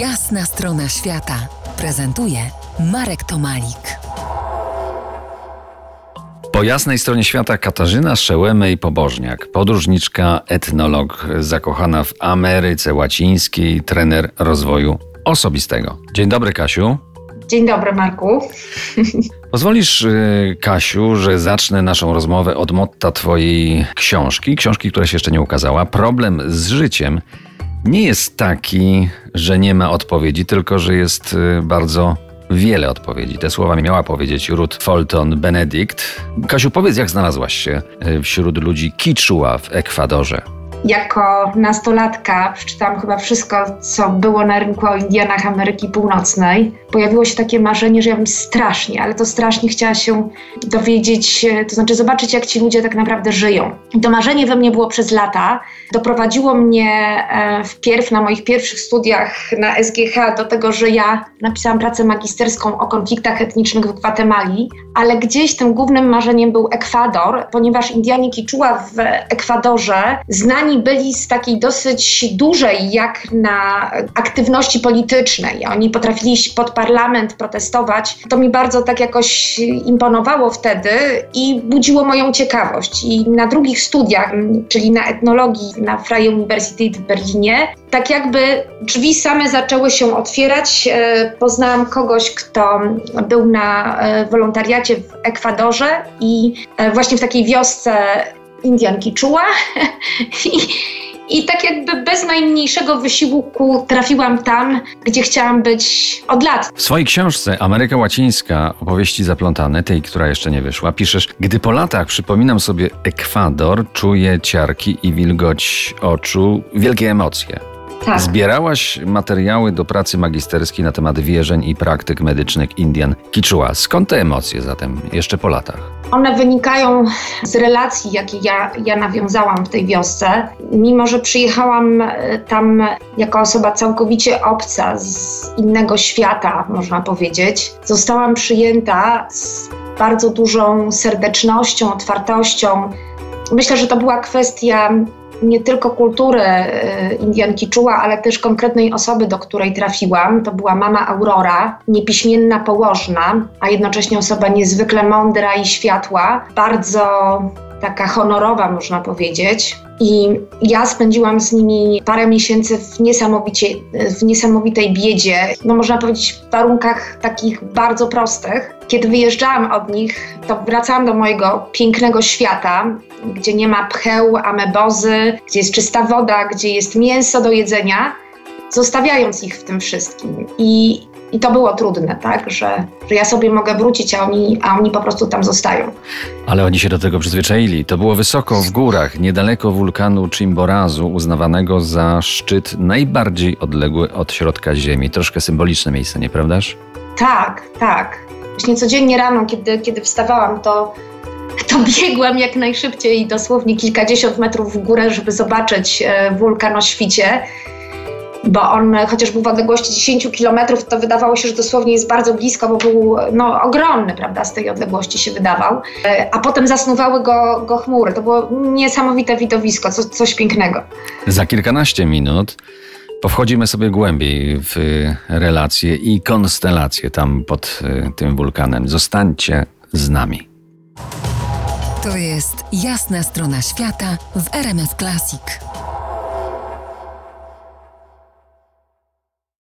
Jasna strona świata prezentuje Marek Tomalik. Po jasnej stronie świata Katarzyna Szełemej-Pobożniak, podróżniczka, etnolog, zakochana w Ameryce Łacińskiej, trener rozwoju osobistego. Dzień dobry, Kasiu. Dzień dobry, Marku. Pozwolisz, y, Kasiu, że zacznę naszą rozmowę od motta Twojej książki, książki, która się jeszcze nie ukazała. Problem z życiem nie jest taki, że nie ma odpowiedzi, tylko że jest y, bardzo wiele odpowiedzi. Te słowa miała powiedzieć Ruth Fulton Benedict. Kasiu, powiedz, jak znalazłaś się y, wśród ludzi Kichua w Ekwadorze? Jako nastolatka przeczytałam chyba wszystko, co było na rynku o Indianach Ameryki Północnej. Pojawiło się takie marzenie, że ja bym strasznie, ale to strasznie chciała się dowiedzieć, to znaczy zobaczyć, jak ci ludzie tak naprawdę żyją. I to marzenie we mnie było przez lata. Doprowadziło mnie e, wpierw na moich pierwszych studiach na SGH do tego, że ja napisałam pracę magisterską o konfliktach etnicznych w Gwatemali, ale gdzieś tym głównym marzeniem był Ekwador, ponieważ Indianie Kichua w Ekwadorze znani byli z takiej dosyć dużej jak na aktywności politycznej. Oni potrafili pod parlament, protestować. To mi bardzo tak jakoś imponowało wtedy i budziło moją ciekawość. I na drugich studiach, czyli na etnologii na Freie Universität w Berlinie, tak jakby drzwi same zaczęły się otwierać. E, poznałam kogoś, kto był na e, wolontariacie w Ekwadorze i e, właśnie w takiej wiosce Indian Kichua I, I tak jakby bez najmniejszego wysiłku trafiłam tam, gdzie chciałam być od lat. W swojej książce Ameryka Łacińska, opowieści zaplątane, tej, która jeszcze nie wyszła, piszesz, gdy po latach przypominam sobie Ekwador, czuję ciarki i wilgoć oczu, wielkie emocje. Tak. Zbierałaś materiały do pracy magisterskiej na temat wierzeń i praktyk medycznych Indian Kichua. Skąd te emocje zatem jeszcze po latach? One wynikają z relacji, jakie ja, ja nawiązałam w tej wiosce. Mimo, że przyjechałam e, tam jako osoba całkowicie obca z innego świata, można powiedzieć, zostałam przyjęta z bardzo dużą serdecznością, otwartością. Myślę, że to była kwestia nie tylko kultury y, Indian Kichua, ale też konkretnej osoby, do której trafiłam. To była mama Aurora, niepiśmienna położna, a jednocześnie osoba niezwykle mądra i światła, bardzo taka honorowa, można powiedzieć. I ja spędziłam z nimi parę miesięcy w, niesamowicie, w niesamowitej biedzie, no można powiedzieć w warunkach takich bardzo prostych. Kiedy wyjeżdżałam od nich, to wracałam do mojego pięknego świata, gdzie nie ma pcheł, amebozy, gdzie jest czysta woda, gdzie jest mięso do jedzenia, zostawiając ich w tym wszystkim. I i to było trudne, tak, że, że ja sobie mogę wrócić, a oni, a oni po prostu tam zostają. Ale oni się do tego przyzwyczaili. To było wysoko w górach, niedaleko wulkanu Chimborazu, uznawanego za szczyt najbardziej odległy od środka Ziemi. Troszkę symboliczne miejsce, nieprawdaż? Tak, tak. Właśnie codziennie rano, kiedy, kiedy wstawałam, to to biegłam jak najszybciej, dosłownie kilkadziesiąt metrów w górę, żeby zobaczyć e, wulkan o świcie bo on chociaż był w odległości 10 kilometrów, to wydawało się, że dosłownie jest bardzo blisko, bo był no, ogromny, prawda, z tej odległości się wydawał. E, a potem zasnuwały go, go chmury. To było niesamowite widowisko, co, coś pięknego. Za kilkanaście minut powchodzimy sobie głębiej w relacje i konstelacje tam pod e, tym wulkanem. Zostańcie z nami. To jest jasna strona świata w RMS Classic.